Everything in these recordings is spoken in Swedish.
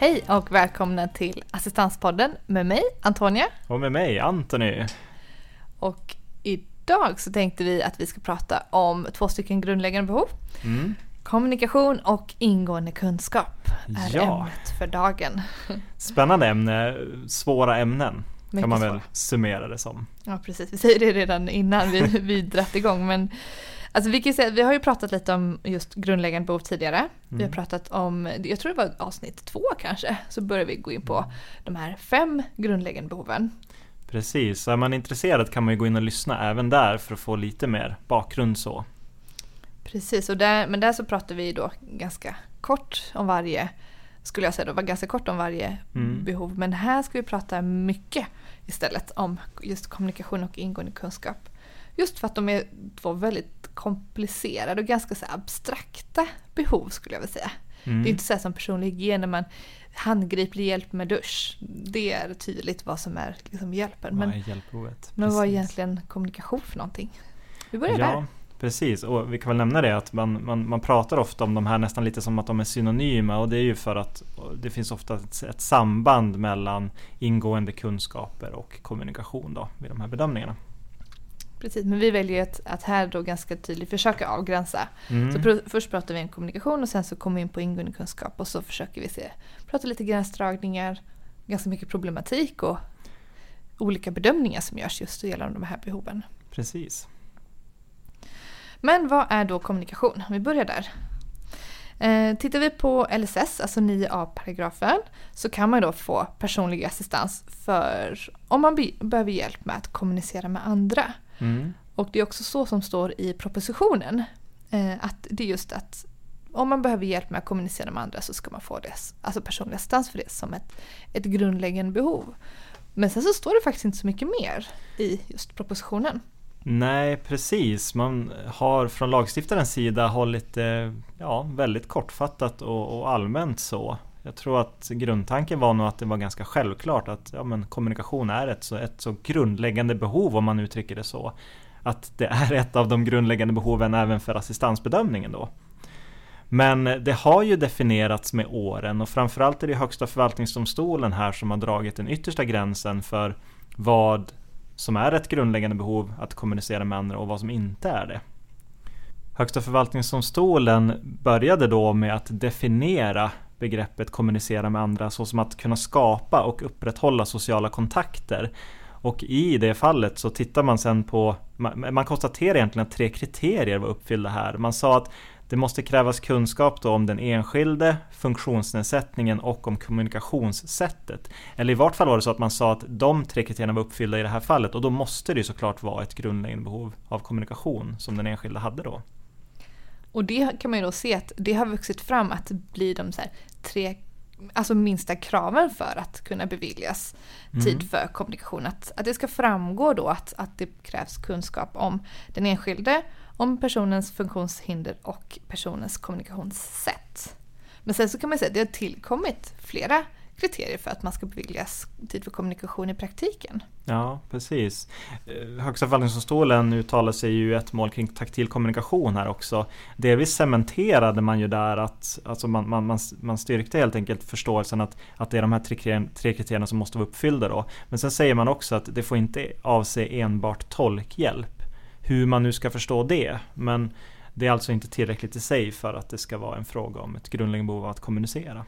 Hej och välkomna till Assistanspodden med mig, Antonia. Och med mig, Anthony. Och idag så tänkte vi att vi ska prata om två stycken grundläggande behov. Mm. Kommunikation och ingående kunskap är ja. ämnet för dagen. Spännande ämne, svåra ämnen Mycket kan man väl svår. summera det som. Ja precis, vi säger det redan innan vi, vi dratt igång men Alltså vi, kan säga, vi har ju pratat lite om just grundläggande behov tidigare. Mm. Vi har mm. pratat om, jag tror det var avsnitt två kanske, så börjar vi gå in på de här fem grundläggande behoven. Precis, så är man intresserad kan man ju gå in och lyssna även där för att få lite mer bakgrund så. Precis, och där, men där så pratar vi då ganska kort om varje, skulle jag säga då, var ganska kort om varje mm. behov. Men här ska vi prata mycket istället om just kommunikation och ingående kunskap. Just för att de är två väldigt komplicerade och ganska så abstrakta behov skulle jag vilja säga. Mm. Det är inte så som personlig hygien när man handgriplig hjälp med dusch. Det är tydligt vad som är liksom hjälpen. Vad är hjälpbehovet? Men vad är egentligen kommunikation för någonting? Vi börjar ja. där. Precis, och vi kan väl nämna det att man, man, man pratar ofta om de här nästan lite som att de är synonyma och det är ju för att det finns ofta ett, ett samband mellan ingående kunskaper och kommunikation då vid de här bedömningarna. Precis, men vi väljer att, att här då ganska tydligt försöka avgränsa. Mm. Så pr först pratar vi om kommunikation och sen så kommer vi in på ingående kunskap och så försöker vi se, prata lite gränsdragningar, ganska mycket problematik och olika bedömningar som görs just gällande de här behoven. Precis. Men vad är då kommunikation? Vi börjar där. Eh, tittar vi på LSS, alltså 9a-paragrafen, så kan man då få personlig assistans för om man behöver hjälp med att kommunicera med andra. Mm. Och det är också så som står i propositionen. Eh, att det är just att om man behöver hjälp med att kommunicera med andra så ska man få det, alltså personlig assistans för det som ett, ett grundläggande behov. Men sen så står det faktiskt inte så mycket mer i just propositionen. Nej, precis. Man har från lagstiftarens sida hållit det ja, väldigt kortfattat och, och, allmänt så. Jag tror att grundtanken var nog att det var ganska självklart att ja, men kommunikation är ett så, ett så grundläggande behov om man uttrycker det så. Att det är ett av de grundläggande behoven även för assistansbedömningen då. Men det har ju definierats med åren och framförallt är det Högsta förvaltningsdomstolen här som har dragit den yttersta gränsen för vad som är ett grundläggande behov att kommunicera med andra och vad som inte är det. Högsta förvaltningsdomstolen började då med att definiera begreppet kommunicera med andra såsom att kunna skapa och upprätthålla sociala kontakter. Och i det fallet så tittar man sen på, man, konstaterar egentligen att tre kriterier var uppfyllda här. Man sa att det måste krävas kunskap då om den enskilde, funktionsnedsättningen och om kommunikationssättet. Eller i vart fall var det så att man sa att de tre kriterierna var uppfyllda i det här fallet och då måste det ju såklart vara ett grundläggande behov av kommunikation som den enskilde hade då. Och det kan man ju då se att det har vuxit fram att blir de tre alltså minsta kraven för att kunna beviljas mm. tid för kommunikation. Att, att det ska framgå då att, att det krävs kunskap om den enskilde, om personens funktionshinder och personens kommunikationssätt. Men sen så kan man säga att det har tillkommit flera kriterier för att man ska beviljas tid för kommunikation i praktiken. Ja, precis. Eh, Högsta förvaltningsdomstolen uttalar sig ju i ett mål kring taktil kommunikation här också. Delvis cementerade man ju där att alltså man, man, man, man styrkte helt enkelt förståelsen att, att det är de här tre, tre kriterierna som måste vara uppfyllda då. Men sen säger man också att det får inte avse enbart tolkhjälp. Hur man nu ska förstå det. Men det är alltså inte tillräckligt i sig för att det ska vara en fråga om ett grundläggande behov av att kommunicera.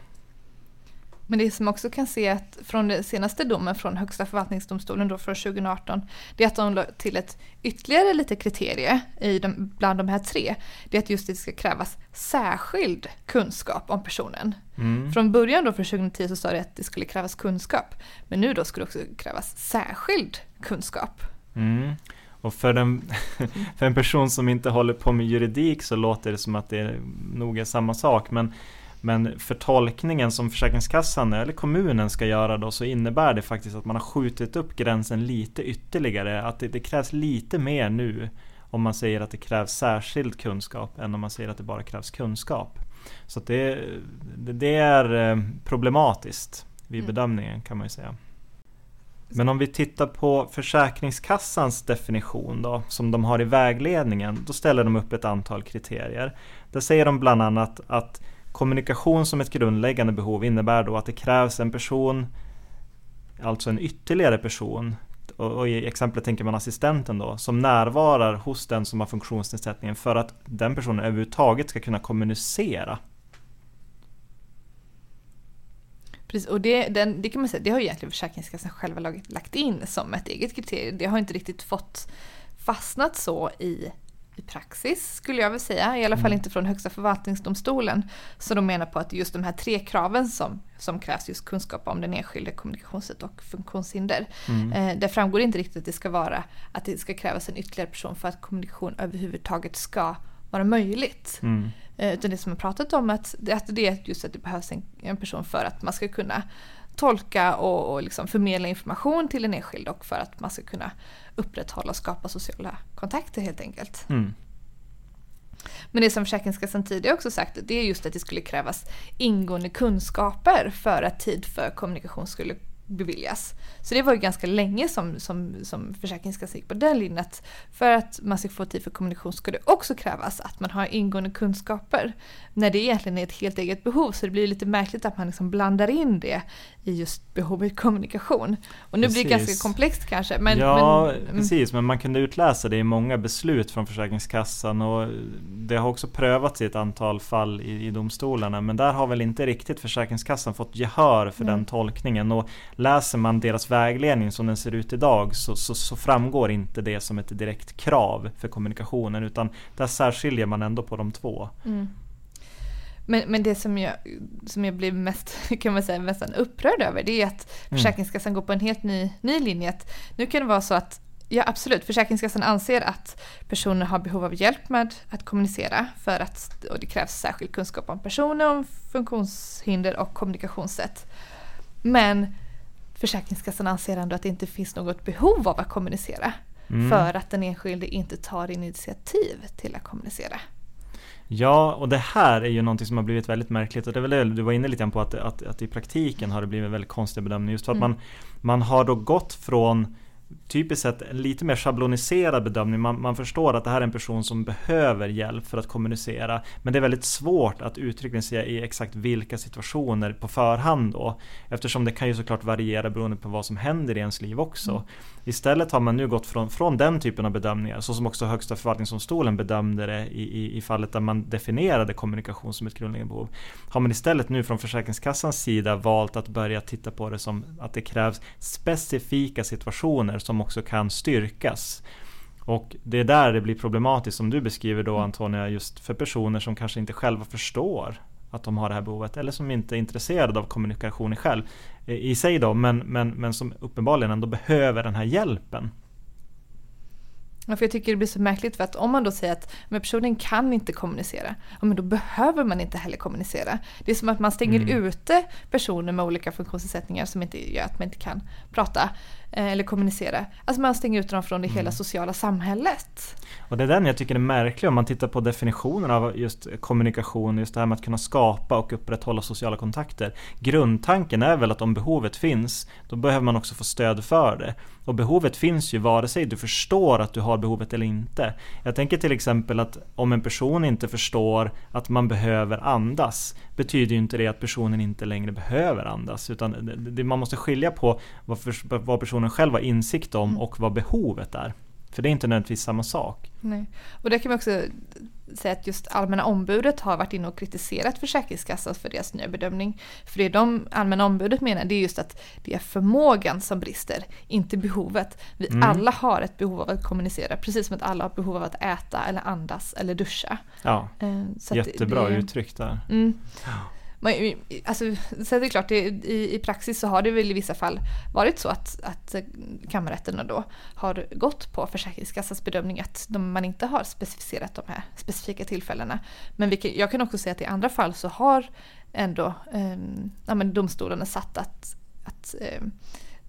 Men det som också kan se att från den senaste domen från Högsta förvaltningsdomstolen då från 2018, det är att de la till ett ytterligare lite kriterie i de, bland de här tre. Det är att just det ska krävas särskild kunskap om personen. Mm. Från början då för 2010 så sa det att det skulle krävas kunskap. Men nu då skulle det också krävas särskild kunskap. Mm. Och för en, för en person som inte håller på med juridik så låter det som att det nog är samma sak. Men men för tolkningen som Försäkringskassan eller kommunen ska göra då så innebär det faktiskt att man har skjutit upp gränsen lite ytterligare. Att det, det krävs lite mer nu om man säger att det krävs särskild kunskap än om man säger att det bara krävs kunskap. Så det, det, är eh, problematiskt vid mm. bedömningen kan man ju säga. Men om vi tittar på Försäkringskassans definition då, som de har i vägledningen, då ställer de upp ett antal kriterier. Där säger de bland annat att kommunikation som ett grundläggande behov innebär då att det krävs en person, alltså en ytterligare person, och, i exemplet tänker man assistenten då, som närvarar hos den som har funktionsnedsättningen för att den personen överhuvudtaget ska kunna kommunicera. Precis, och det, den, det kan man säga, det har ju egentligen Försäkringskassan själva lagt in som ett eget kriterium. Det har inte riktigt fått fastnat så i i praxis skulle jag vilja säga, i alla fall mm. inte från Högsta förvaltningsdomstolen. Så de menar på att just de här tre kraven som, som krävs, just kunskap om den enskilde, kommunikationssätt och funktionshinder. Mm. Eh, det framgår inte riktigt att det ska vara att det ska krävas en ytterligare person för att kommunikation överhuvudtaget ska vara möjligt. Mm. Eh, utan det som har pratat om att, att det är just att det behövs en, en person för att man ska kunna tolka och, och liksom förmedla information till den enskilde och för att man ska kunna upprätthålla och skapa sociala kontakter helt enkelt. Mm. Men det som Försäkringskassan tidigare också sagt det är just att det skulle krävas ingående kunskaper för att tid för kommunikation skulle beviljas. Så det var ju ganska länge som, som, som Försäkringskassan gick på den linjen att för att man ska få tid för kommunikation ska det också krävas att man har ingående kunskaper. När det egentligen är ett helt eget behov så det blir lite märkligt att man liksom blandar in det i just behovet kommunikation. Och nu precis. blir det ganska komplext kanske. Men, ja, men, precis. Men man kunde utläsa det i många beslut från Försäkringskassan och det har också prövats i ett antal fall i, i domstolarna. Men där har väl inte riktigt Försäkringskassan fått gehör för mm. den tolkningen. Och läser man deras vägledning som den ser ut idag så, så, så, framgår inte det som ett direkt krav för kommunikationen utan där särskiljer man ändå på de två. Mm. Men, men det som jag, som jag blir mest, kan man säga, nästan upprörd över det är att mm. Försäkringskassan går på en helt ny, ny linje. Att nu kan det vara så att Ja absolut, Försäkringskassan anser att personer har behov av hjälp med att kommunicera för att och det krävs särskild kunskap om personer, om funktionshinder och kommunikationssätt. Men Försäkringskassan anser ändå att det inte finns något behov av att kommunicera. Mm. För att den enskilde inte tar initiativ till att kommunicera. Ja, och det här är ju någonting som har blivit väldigt märkligt och det är väl det du var inne lite på att, att, att i praktiken har det blivit väldigt konstig bedömning just för att mm. man, man har då gått från typiskt sett en lite mer schabloniserad bedömning. Man, man, förstår att det här är en person som behöver hjälp för att kommunicera. Men det är väldigt svårt att uttryckligen säga i exakt vilka situationer på förhand då. Eftersom det kan ju såklart variera beroende på vad som händer i ens liv också. Mm. Istället har man nu gått från, från den typen av bedömningar, så som också Högsta förvaltningsdomstolen bedömde det i, i, i fallet där man definierade kommunikation som ett grundläggande behov. Har man istället nu från Försäkringskassans sida valt att börja titta på det som att det krävs specifika situationer som också kan styrkas. Och det är där det blir problematiskt som du beskriver då Antonia, just för personer som kanske inte själva förstår att de har det här behovet eller som inte är intresserade av kommunikation själv i sig då men, men, men som uppenbarligen ändå behöver den här hjälpen. Ja, för jag tycker det blir så märkligt för att om man då säger att men personen kan inte kommunicera, ja, men då behöver man inte heller kommunicera. Det är som att man stänger mm. ute personer med olika funktionsnedsättningar som inte gör att man inte kan prata. Eh, eller kommunicera. Alltså man stänger ut dem från det mm. hela sociala samhället. Och det är den jag tycker är märklig om man tittar på definitionen av just kommunikation, just det här med att kunna skapa och upprätthålla sociala kontakter. Grundtanken är väl att om behovet finns, då behöver man också få stöd för det. Och behovet finns ju vare sig du förstår att du har behovet eller inte. Jag tänker till exempel att om en person inte förstår att man behöver andas, betyder ju inte det att personen inte längre behöver andas. Utan det, man måste skilja på vad, för, vad personen själv har insikt om mm. och vad behovet är. För det är inte nödvändigtvis samma sak. Nej. Och det kan man också säga att just Allmänna ombudet har varit inne och kritiserat Försäkringskassan för deras nya bedömning. För det de Allmänna ombudet menar det är just att det är förmågan som brister, inte behovet. Vi mm. alla har ett behov av att kommunicera, precis som att alla har behov av att äta eller andas eller duscha. Ja, eh, så jättebra det, uttryck där. Mm. Man, alltså, så är det klart, i, i praxis så har det väl i vissa fall varit så att, att kammarrätterna då har gått på Försäkringskassans bedömning att de, man inte har specificerat de här specifika tillfällena. Men vilket, jag kan också säga att i andra fall så har ändå eh, ja, men domstolarna satt att, att eh,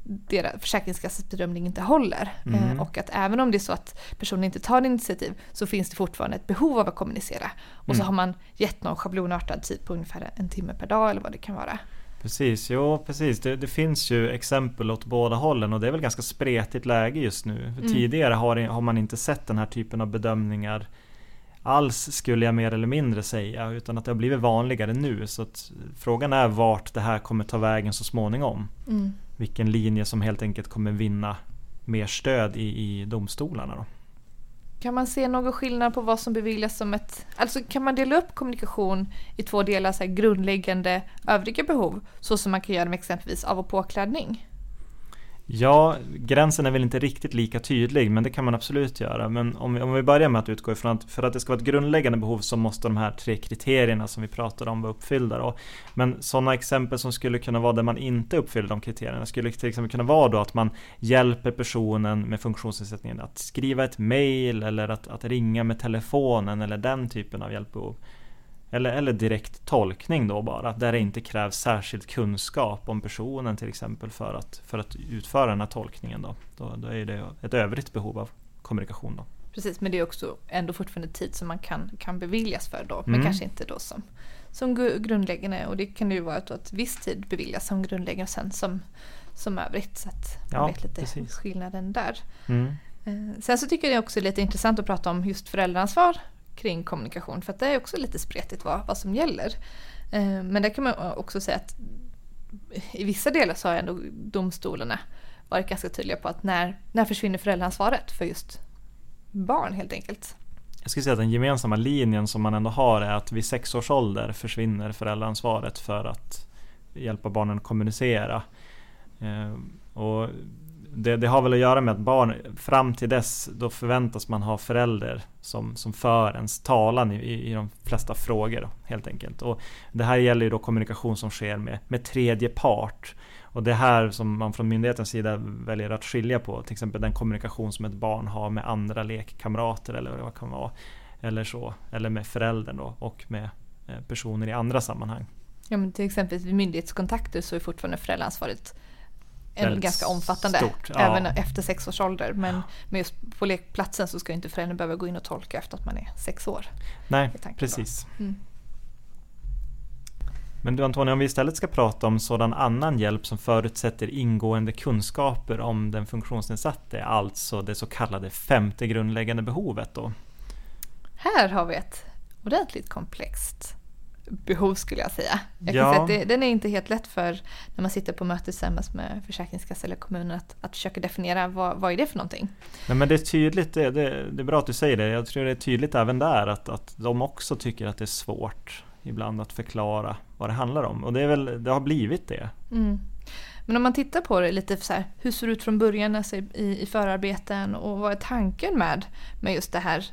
deras Försäkringskassans bedömning inte håller. Eh, mm. och att även om det är så att personen inte tar initiativ så finns det fortfarande ett behov av att kommunicera. Och mm. så har man gett någon schablonartad tid på ungefär en timme per dag eller vad det kan vara. Precis, jo precis. Det, det, finns ju exempel åt båda hållen och det är väl ganska spretigt läge just nu. Mm. Tidigare har, har man inte sett den här typen av bedömningar alls skulle jag mer eller mindre säga utan att det har blivit vanligare nu. Så frågan är vart det här kommer ta vägen så småningom. Mm. Vilken linje som helt enkelt kommer vinna mer stöd i, i domstolarna. Då. Kan man se någon skillnad på vad som beviljas som ett... Alltså kan man dela upp kommunikation i två delar, så här grundläggande övriga behov, så som man kan göra med exempelvis av och påklädning? Ja, gränsen är väl inte riktigt lika tydlig, men det kan man absolut göra. Men om vi, om vi börjar med att utgå ifrån att för att det ska vara ett grundläggande behov så måste de här tre kriterierna som vi pratade om vara uppfyllda. Då. Men sådana exempel som skulle kunna vara där man inte uppfyller de kriterierna skulle till exempel kunna vara då att man hjälper personen med funktionsnedsättningen att skriva ett mail eller att, att ringa med telefonen eller den typen av hjälpbehov. Eller, eller direkt tolkning då bara, där det inte krävs särskild kunskap om personen till exempel för att, för att utföra den här tolkningen. Då. Då, då är det ett övrigt behov av kommunikation. Då. Precis, men det är också ändå fortfarande tid som man kan, kan beviljas för då, men mm. kanske inte då som, som grundläggande. Och det kan ju vara att, att viss tid beviljas som grundläggande och sen som, som övrigt. Så att man ja, vet lite precis. skillnaden där. Mm. Eh, sen så tycker jag det också är lite intressant att prata om just föräldraansvar kring kommunikation för att det är också lite spretigt vad, vad som gäller. Eh, men där kan man också säga att i vissa delar så har ändå domstolarna varit ganska tydliga på att när, när försvinner föräldraansvaret för just barn helt enkelt. Jag skulle säga att den gemensamma linjen som man ändå har är att vid sex års ålder försvinner föräldraansvaret för att hjälpa barnen att kommunicera. Eh, och det, det, har väl att göra med att barn fram till dess då förväntas man ha förälder som, som för ens talan i, i de flesta frågor helt enkelt. Och det här gäller ju då kommunikation som sker med, med tredje part. Och det här som man från myndighetens sida väljer att skilja på, till exempel den kommunikation som ett barn har med andra lekkamrater eller vad det kan vara. Eller så, eller med föräldern då och med eh, personer i andra sammanhang. Ja men till exempel vid myndighetskontakter så är fortfarande föräldraansvaret en ganska omfattande, stort, ja. även efter sex års ålder. Men, men just på lekplatsen så ska inte föräldern behöva gå in och tolka efter att man är sex år. Nej, precis. Mm. Men du Antonija, om vi istället ska prata om sådan annan hjälp som förutsätter ingående kunskaper om den funktionsnedsatte, alltså det så kallade femte grundläggande behovet då? Här har vi ett ordentligt komplext behov skulle jag säga. Jag ja. säga att det, den är inte helt lätt för när man sitter på möte tillsammans med Försäkringskassan eller kommunen att, att försöka definiera vad, vad är det för någonting. Nej, men det är tydligt, det, det, det, är bra att du säger det. Jag tror det är tydligt även där att, att de också tycker att det är svårt ibland att förklara vad det handlar om. Och det, är väl, det har blivit det. Mm. Men om man tittar på det lite så här, hur ser det ut från början alltså i, i förarbeten och vad är tanken med, med just det här,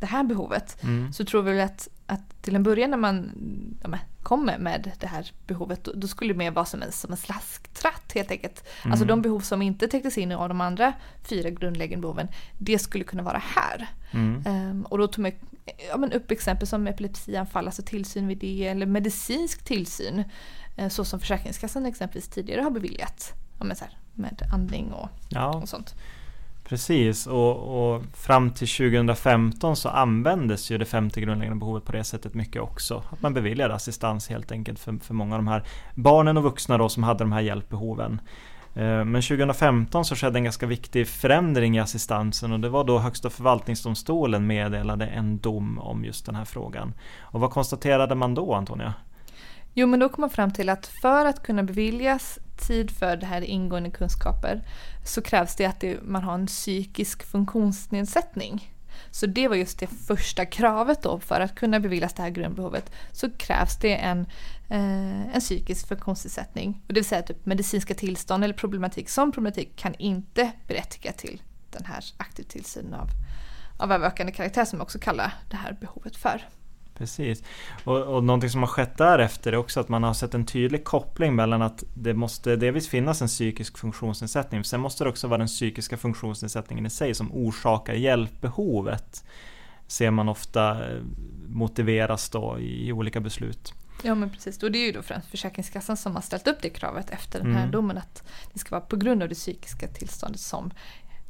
det här behovet? Mm. Så tror vi att att till en början när man ja, kommer med det här behovet, då, skulle det mer vara som en, som en slasktratt helt enkelt. Mm. Alltså de behov som inte täcktes in av de andra fyra grundläggande behoven, det skulle kunna vara här. Mm. Um, och då tog man ja, men upp exempel som epilepsianfall, alltså tillsyn vid det, eller medicinsk tillsyn, uh, så som Försäkringskassan exempelvis tidigare har beviljat, ja, men så här, med andning och, ja. och sånt. Precis, och, och, fram till 2015 så användes ju det femte grundläggande behovet på det sättet mycket också. Att man beviljade assistans helt enkelt för, för många av de här barnen och vuxna då som hade de här hjälpbehoven. Eh, men 2015 så skedde en ganska viktig förändring i assistansen och det var då Högsta förvaltningsdomstolen meddelade en dom om just den här frågan. Och vad konstaterade man då Antonia? Jo men då kom man fram till att för att kunna beviljas tid för det här ingående kunskaper så krävs det att det, man har en psykisk funktionsnedsättning. Så det var just det första kravet då för att kunna beviljas det här grundbehovet så krävs det en, eh, en psykisk funktionsnedsättning. Och det vill säga typ medicinska tillstånd eller problematik som problematik kan inte berättiga till den här aktiv tillsynen av, av överökande karaktär som man också kallar det här behovet för. Precis. Och, och någonting som har skett därefter är också att man har sett en tydlig koppling mellan att det måste delvis finnas en psykisk funktionsnedsättning. Sen måste det också vara den psykiska funktionsnedsättningen i sig som orsakar hjälpbehovet. Ser man ofta eh, motiveras då i, i olika beslut. Ja men precis, och det är ju då främst Försäkringskassan som har ställt upp det kravet efter den här mm. domen att det ska vara på grund av det psykiska tillståndet som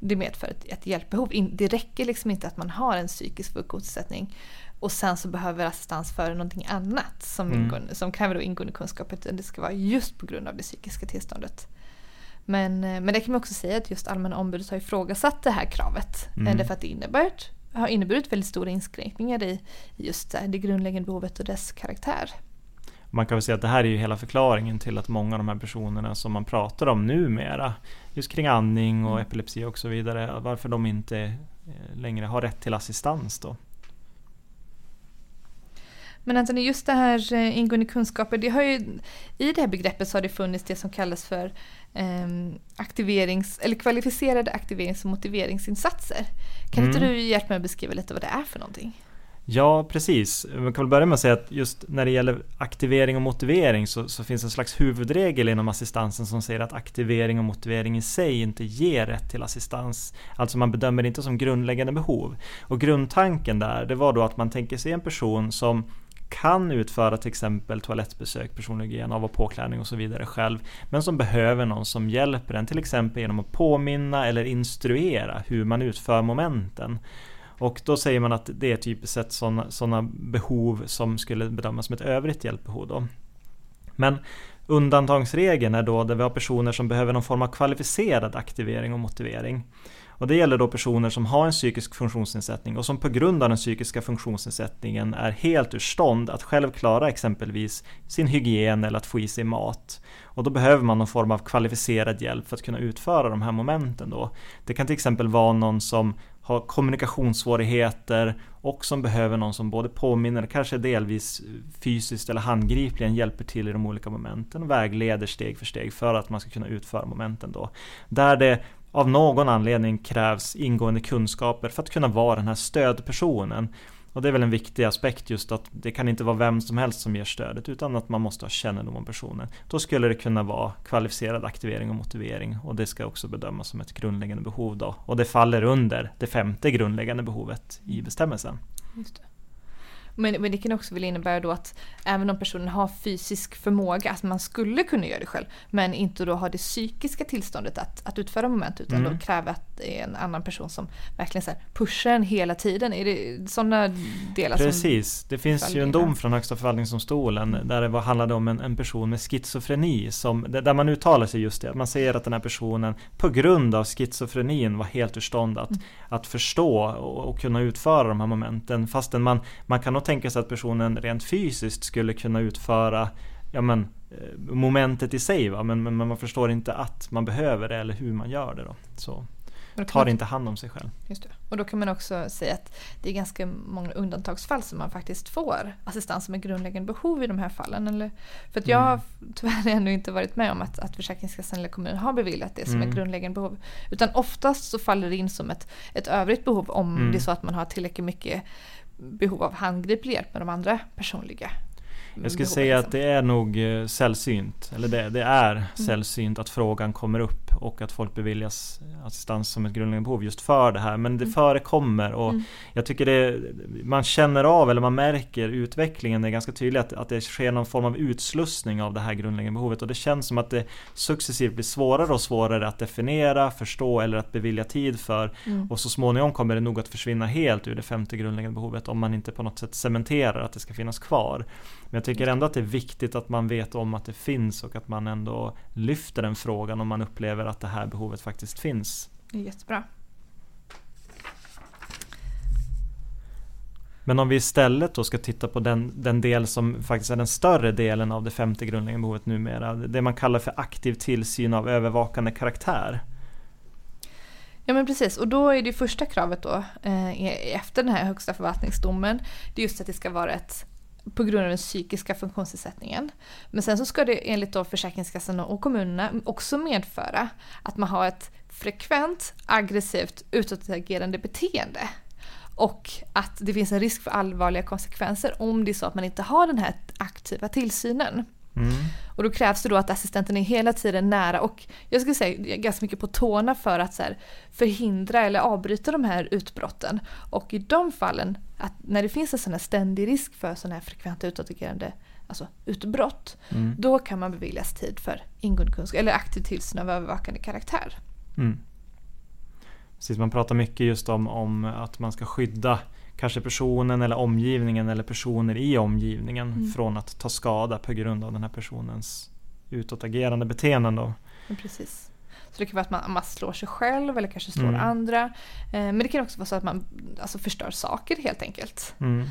det medför ett, ett hjälpbehov. Det räcker liksom inte att man har en psykisk funktionsnedsättning och sen så behöver assistans för någonting annat som, mm. ingår, som kräver då ingående kunskap. Utan det ska vara just på grund av det psykiska tillståndet. Men, eh, men det kan man också säga att just Allmänna ombudet har ifrågasatt det här kravet. Mm. Därför att det innebär ett har inneburit väldigt stora inskränkningar i just det grundläggande behovet och dess karaktär. Man kan väl säga att det här är ju hela förklaringen till att många av de här personerna som man pratar om numera, just kring andning och epilepsi och så vidare, varför de inte eh, längre har rätt till assistans då. Men Anthony, just det här eh, ingående kunskaper, det har ju, i det här begreppet så har det funnits det som kallas för eh, aktiverings, eller kvalificerade aktiverings och motiveringsinsatser. Kan mm. inte du hjälpa mig att beskriva lite vad det är för någonting? Ja, precis. Man kan väl börja med att säga att just när det gäller aktivering och motivering så, så, finns en slags huvudregel inom assistansen som säger att aktivering och motivering i sig inte ger rätt till assistans. Alltså man bedömer det inte som grundläggande behov. Och grundtanken där, det var då att man tänker sig en person som kan utföra till exempel toalettbesök, personlig hygien, av och påklädning och så vidare själv, men som behöver någon som hjälper en, till exempel genom att påminna eller instruera hur man utför momenten. Och då säger man att det är typiskt sett sådana behov som skulle bedömas som ett övrigt hjälpbehov. Då. Men undantagsregeln är då där vi har personer som behöver någon form av kvalificerad aktivering och motivering. Och det gäller då personer som har en psykisk funktionsnedsättning och som på grund av den psykiska funktionsnedsättningen är helt ur stånd att själv klara exempelvis sin hygien eller att få i sig mat. Och då behöver man någon form av kvalificerad hjälp för att kunna utföra de här momenten då. Det kan till exempel vara någon som har kommunikationssvårigheter och som behöver någon som både påminner, kanske delvis fysiskt eller handgripligen hjälper till i de olika momenten och vägleder steg för steg för att man ska kunna utföra momenten då. Där det av någon anledning krävs ingående kunskaper för att kunna vara den här stödpersonen. Och det är väl en viktig aspekt just att det kan inte vara vem som helst som ger stödet utan att man måste ha kännedom om personen. Då skulle det kunna vara kvalificerad aktivering och motivering och det ska också bedömas som ett grundläggande behov då. Och det faller under det femte grundläggande behovet i bestämmelsen. Men, men det kan också väl innebära då att även om personen har fysisk förmåga, att man skulle kunna göra det själv, men inte då har det psykiska tillståndet att, att utföra moment utan mm. då kräver att det är en annan person som verkligen så pushar en hela tiden. Är det sådana delar Precis, som det finns ju en dom från Högsta förvaltningsdomstolen där det var, handlade om en, en person med schizofreni som, där man uttalar sig just det, man säger att den här personen på grund av schizofrenin var helt ur stånd att, mm. att förstå och, och, kunna utföra de här momenten fastän man, man kan tänka sig att personen rent fysiskt skulle kunna utföra ja, men, eh, momentet i sig, va? Men, men, man förstår inte att man behöver det eller hur man gör det. Då. Så tar inte hand om sig själv. Just det. Och då kan man också säga att det är ganska många undantagsfall som man faktiskt får assistans är grundläggande behov i de här fallen. Eller, för att jag mm. har tyvärr ännu inte varit med om att, att Försäkringskassan eller kommunen har beviljat det som mm. ett grundläggande behov. Utan oftast så faller det in som ett, ett övrigt behov om mm. det är så att man har tillräckligt mycket behov av handgriplig hjälp med de andra personliga jag skulle säga att det är nog eh, sällsynt, eller det, det är mm. sällsynt att frågan kommer upp och att folk beviljas assistans som ett grundläggande behov just för det här. Men det mm. förekommer och mm. jag tycker det, man känner av eller man märker utvecklingen, det är ganska tydligt att, att det sker någon form av utslussning av det här grundläggande behovet och det känns som att det successivt blir svårare och svårare att definiera, förstå eller att bevilja tid för mm. och så småningom kommer det nog att försvinna helt ur det femte grundläggande behovet om man inte på något sätt cementerar att det ska finnas kvar. Men jag tycker ändå att det är viktigt att man vet om att det finns och att man ändå lyfter den frågan om man upplever att det här behovet faktiskt finns. Det är jättebra. Men om vi istället då ska titta på den, den del som faktiskt är den större delen av det femte grundläggande behovet numera. Det man kallar för aktiv tillsyn av övervakande karaktär. Ja men precis och då är det första kravet då eh, efter den här högsta förvaltningsdomen. Det är just att det ska vara ett på grund av den psykiska funktionsnedsättningen. Men sen så ska det enligt då Försäkringskassan och kommunerna också medföra att man har ett frekvent, aggressivt, utåtagerande beteende. Och att det finns en risk för allvarliga konsekvenser om det är så att man inte har den här aktiva tillsynen. Mm. Och då krävs det då att assistenten är hela tiden nära och jag skulle säga ganska mycket på tårna för att så förhindra eller avbryta de här utbrotten. Och i de fallen, att när det finns en sån här ständig risk för sådana här frekventa utåtagerande alltså utbrott, mm. då kan man beviljas tid för ingående kunskap eller aktiv tillsyn av övervakande karaktär. Mm. Precis, man pratar mycket just om, om att man ska skydda kanske personen eller omgivningen eller personer i omgivningen mm. från att ta skada på grund av den här personens utåtagerande beteenden. Då. precis. Så det kan vara att man, man slår sig själv eller kanske slår mm. andra. Eh, men det kan också vara så att man alltså förstör saker helt enkelt. Mm.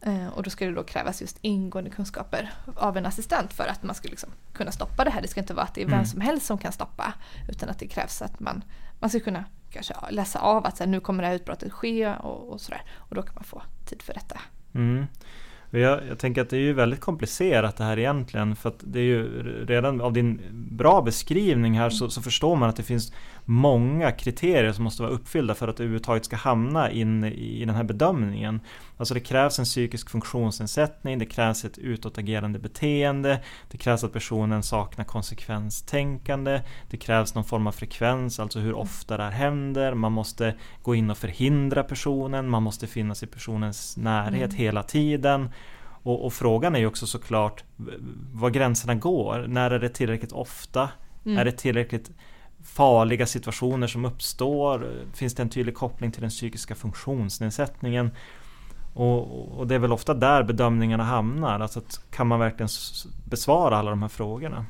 Eh, och då ska det då krävas just ingående kunskaper av en assistent för att man ska liksom kunna stoppa det här. Det ska inte vara att det är vem Mm. som helst som kan stoppa utan att det krävs att man, man ska kunna kanske läsa av att så här, nu kommer det här utbrottet ske och, och sådär. Och då kan man få tid för detta. Mm. Jag, jag tänker att det är ju väldigt komplicerat det här egentligen för att det är ju redan av din bra beskrivning här så, så förstår man att det finns många kriterier som måste vara uppfyllda för att det överhuvudtaget ska hamna in i den här bedömningen. Alltså det krävs en psykisk funktionsnedsättning, det krävs ett utåtagerande beteende, det krävs att personen saknar konsekvenstänkande, det krävs någon form av frekvens, alltså hur ofta det här händer, man måste gå in och förhindra personen, man måste finnas i personens närhet Mm. hela tiden. Och, och frågan är ju också såklart var gränserna går. När är det tillräckligt ofta? Mm. Är det tillräckligt farliga situationer som uppstår? Finns det en tydlig koppling till den psykiska funktionsnedsättningen? Och, och det är väl ofta där bedömningarna hamnar. Alltså att kan man verkligen besvara alla de här frågorna?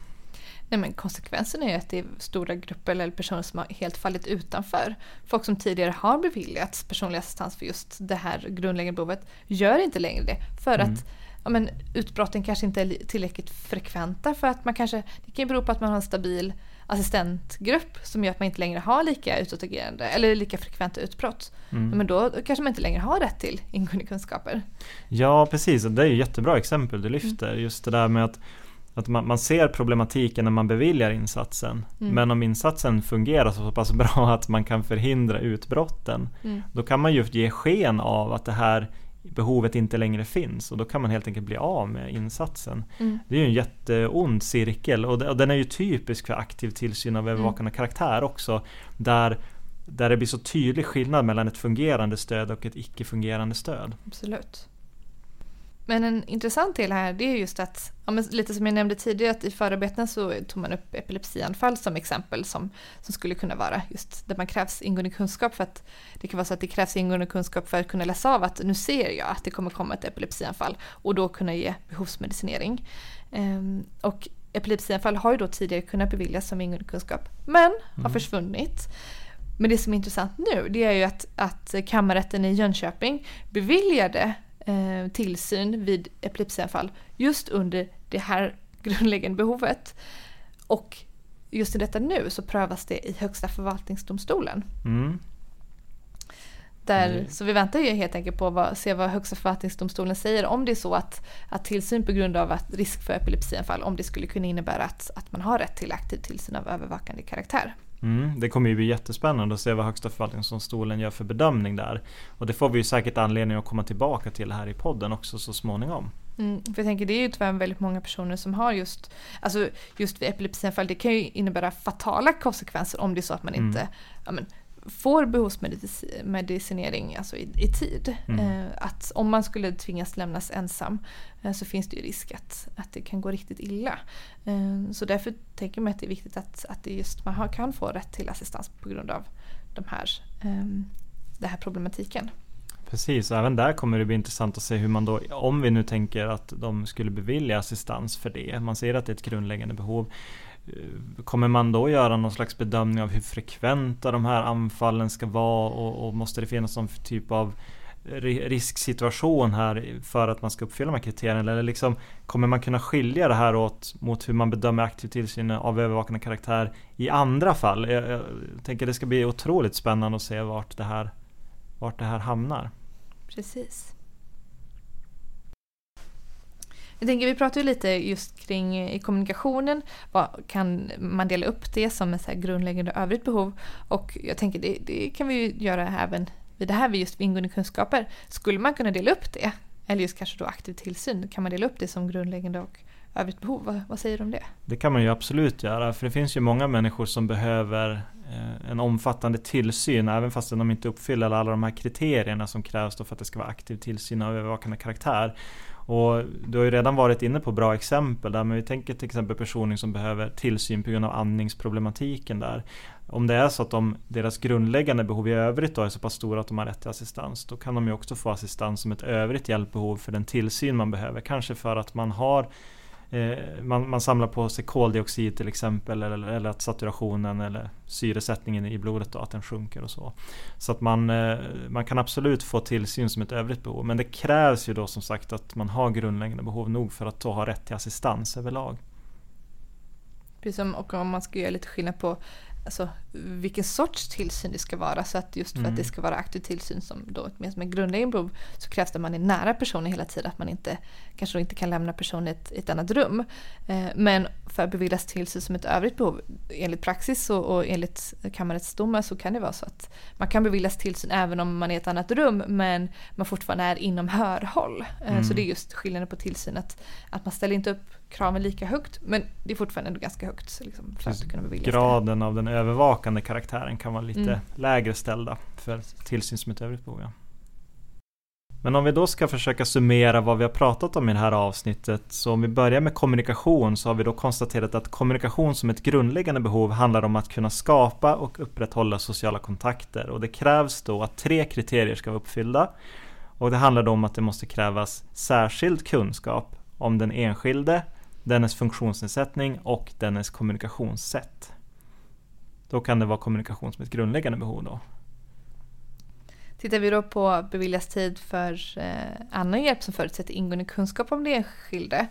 Nej, men konsekvensen är ju att det är stora grupper eller personer som har helt fallit utanför. Folk som tidigare har beviljats personlig assistans för just det här grundläggande behovet gör inte längre det. För Mm. att ja, men, utbrotten kanske inte är li- tillräckligt frekventa. För att man kanske, det kan ju bero på att man har en stabil assistentgrupp som gör att man inte längre har lika utåtagerande eller lika frekventa utbrott. Mm. Men då kanske man inte längre har rätt till ingående kunskaper. Ja precis, det är ju jättebra exempel du lyfter. Just det där med att, att man, man ser problematiken när man beviljar insatsen. Mm. Men om insatsen fungerar så pass bra att man kan förhindra utbrotten. Mm. Då kan man ju ge sken av att det här behovet inte längre finns och då kan man helt enkelt bli av med insatsen. Mm. Det är ju en jätteond cirkel och, den är ju typisk för aktiv tillsyn av övervakande karaktär också. Där, där det blir så tydlig skillnad mellan ett fungerande stöd och ett icke fungerande stöd. Absolut. Men en intressant del här det är just att, ja, lite som jag nämnde tidigare, att i förarbeten så tog man upp epilepsianfall som exempel som, som skulle kunna vara just där man krävs ingående kunskap för att det kan vara så att det krävs ingående kunskap för att kunna läsa av att nu ser jag att det kommer komma ett epilepsianfall och då kunna ge behovsmedicinering. Ehm, och epilepsianfall har ju då tidigare kunnat beviljas som ingående kunskap men har Mm. försvunnit. Men det som är intressant nu det är ju att, att kammarrätten i Jönköping beviljade eh, tillsyn vid epilepsianfall just under det här grundläggande behovet. Och just i detta nu så prövas det i Högsta förvaltningsdomstolen. Mm. Där, Mm. Så vi väntar ju helt enkelt på att se vad Högsta förvaltningsdomstolen säger om det är så att, att tillsyn på grund av att risk för epilepsianfall, om det skulle kunna innebära att, att man har rätt till aktiv tillsyn av övervakande karaktär. Mm, det kommer ju bli jättespännande att se vad Högsta förvaltningsdomstolen gör för bedömning där. Och det får vi ju säkert anledning att komma tillbaka till här i podden också så småningom. Mm, för jag tänker det är ju tyvärr väldigt många personer som har just, alltså just vid epilepsianfall, det kan ju innebära fatala konsekvenser om det är så att man Mm. inte ja, men, får behovsmedicinering alltså i, i tid. Mm. Eh, att om man skulle tvingas lämnas ensam eh, så finns det ju risk att, att det kan gå riktigt illa. Eh, så därför tänker man att det är viktigt att, att det just, man har, kan få rätt till assistans på grund av de här, eh, den här problematiken. Precis, även där kommer det bli intressant att se hur man då, om vi nu tänker att de skulle bevilja assistans för det, man ser att det är ett grundläggande behov. Eh, kommer man då göra någon slags bedömning av hur frekventa de här anfallen ska vara och, och måste det finnas någon typ av risksituation här för att man ska uppfylla de här kriterierna? Eller liksom, kommer man kunna skilja det här åt mot hur man bedömer aktiv tillsyn av övervakande karaktär i andra fall? Jag, jag tänker det ska bli otroligt spännande att se vart det här, vart det här hamnar. Precis. Jag tänker, vi pratade ju lite just kring eh, i kommunikationen, vad, kan man dela upp det som ett så grundläggande övrigt behov? Och jag tänker det, det kan vi ju göra även vid det här vid just ingående kunskaper. Skulle man kunna dela upp det, eller just kanske då aktiv tillsyn, kan man dela upp det som grundläggande och övrigt behov? Vad, vad säger du om det? Det kan man ju absolut göra, för det finns ju många människor som behöver eh, en omfattande tillsyn, även fast de inte uppfyller alla de här kriterierna som krävs då för att det ska vara aktiv tillsyn av övervakande karaktär. Och du har ju redan varit inne på bra exempel där, men vi tänker till exempel personer som behöver tillsyn på grund av andningsproblematiken där. Om det är så att de, deras grundläggande behov i övrigt då är så pass stora att de har rätt till assistans, då kan de ju också få assistans som ett övrigt hjälpbehov för den tillsyn man behöver. Kanske för att man har Eh, man, man, samlar på sig koldioxid till exempel eller, eller att saturationen eller syresättningen i blodet då, att den sjunker och så. Så att man, eh, man kan absolut få tillsyn som ett övrigt behov. Men det krävs ju då som sagt att man har grundläggande behov nog för att då ha rätt till assistans överlag. Precis som och om man ska göra lite skillnad på alltså, vilken sorts tillsyn det ska vara. Så att just för mm. att det ska vara aktiv tillsyn som då en grundläggande behov så krävs det att man är nära personen hela tiden. Att man inte, kanske inte kan lämna personen i ett, ett annat rum. Eh, men för att beviljas tillsyn som ett övrigt behov enligt praxis och, och enligt kammarrätts domar så kan det vara så att man kan beviljas tillsyn även om man är i ett annat rum men man fortfarande är inom hörhåll. Eh, mm. Så det är just skillnaden på tillsyn att, att man ställer inte upp kraven lika högt men det är fortfarande ganska högt. Liksom, för att kunna Graden av den övervakande karaktären kan vara lite mm. lägre ställda för tillsyn som ett övrigt behov. Ja. Men om vi då ska försöka summera vad vi har pratat om i det här avsnittet. Så om vi börjar med kommunikation så har vi då konstaterat att kommunikation som ett grundläggande behov handlar om att kunna skapa och upprätthålla sociala kontakter. Och det krävs då att tre kriterier ska vara uppfyllda. Och det handlar då om att det måste krävas särskild kunskap om den enskilde, dennes funktionsnedsättning och dennes kommunikationssätt. Då kan det vara kommunikation som ett grundläggande behov då. Tittar vi då på beviljas tid för eh, annan hjälp som förutsätter ingående kunskap om det enskilde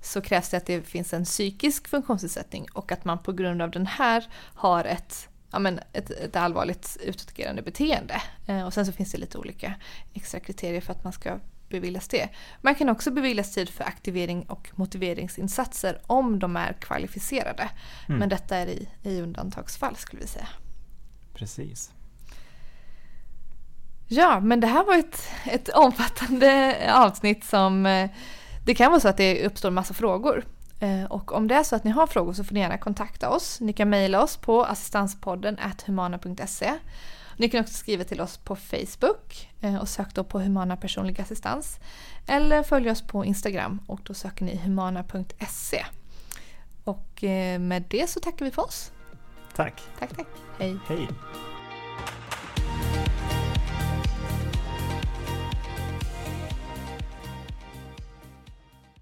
så krävs det att det finns en psykisk funktionsnedsättning och att man på grund av den här har ett, ja, men ett, ett allvarligt utåtagerande beteende. Eh, och sen så finns det lite olika extra kriterier för att man ska beviljas det. Man kan också beviljas tid för aktivering och motiveringsinsatser om de är kvalificerade. Mm. Men detta är i, i undantagsfall skulle vi säga. Precis. Ja, men det här var ett, ett omfattande avsnitt som eh, det kan vara så att det uppstår massa frågor. Eh, och om det är så att ni har frågor så får ni gärna kontakta oss. Ni kan mejla oss på assistanspodden humana.se. Ni kan också skriva till oss på Facebook eh, och sök då på Humana personlig assistans. Eller följ oss på Instagram och då söker ni humana.se. Och med det så tackar vi för oss. Tack. Tack, tack. Hej. Hej.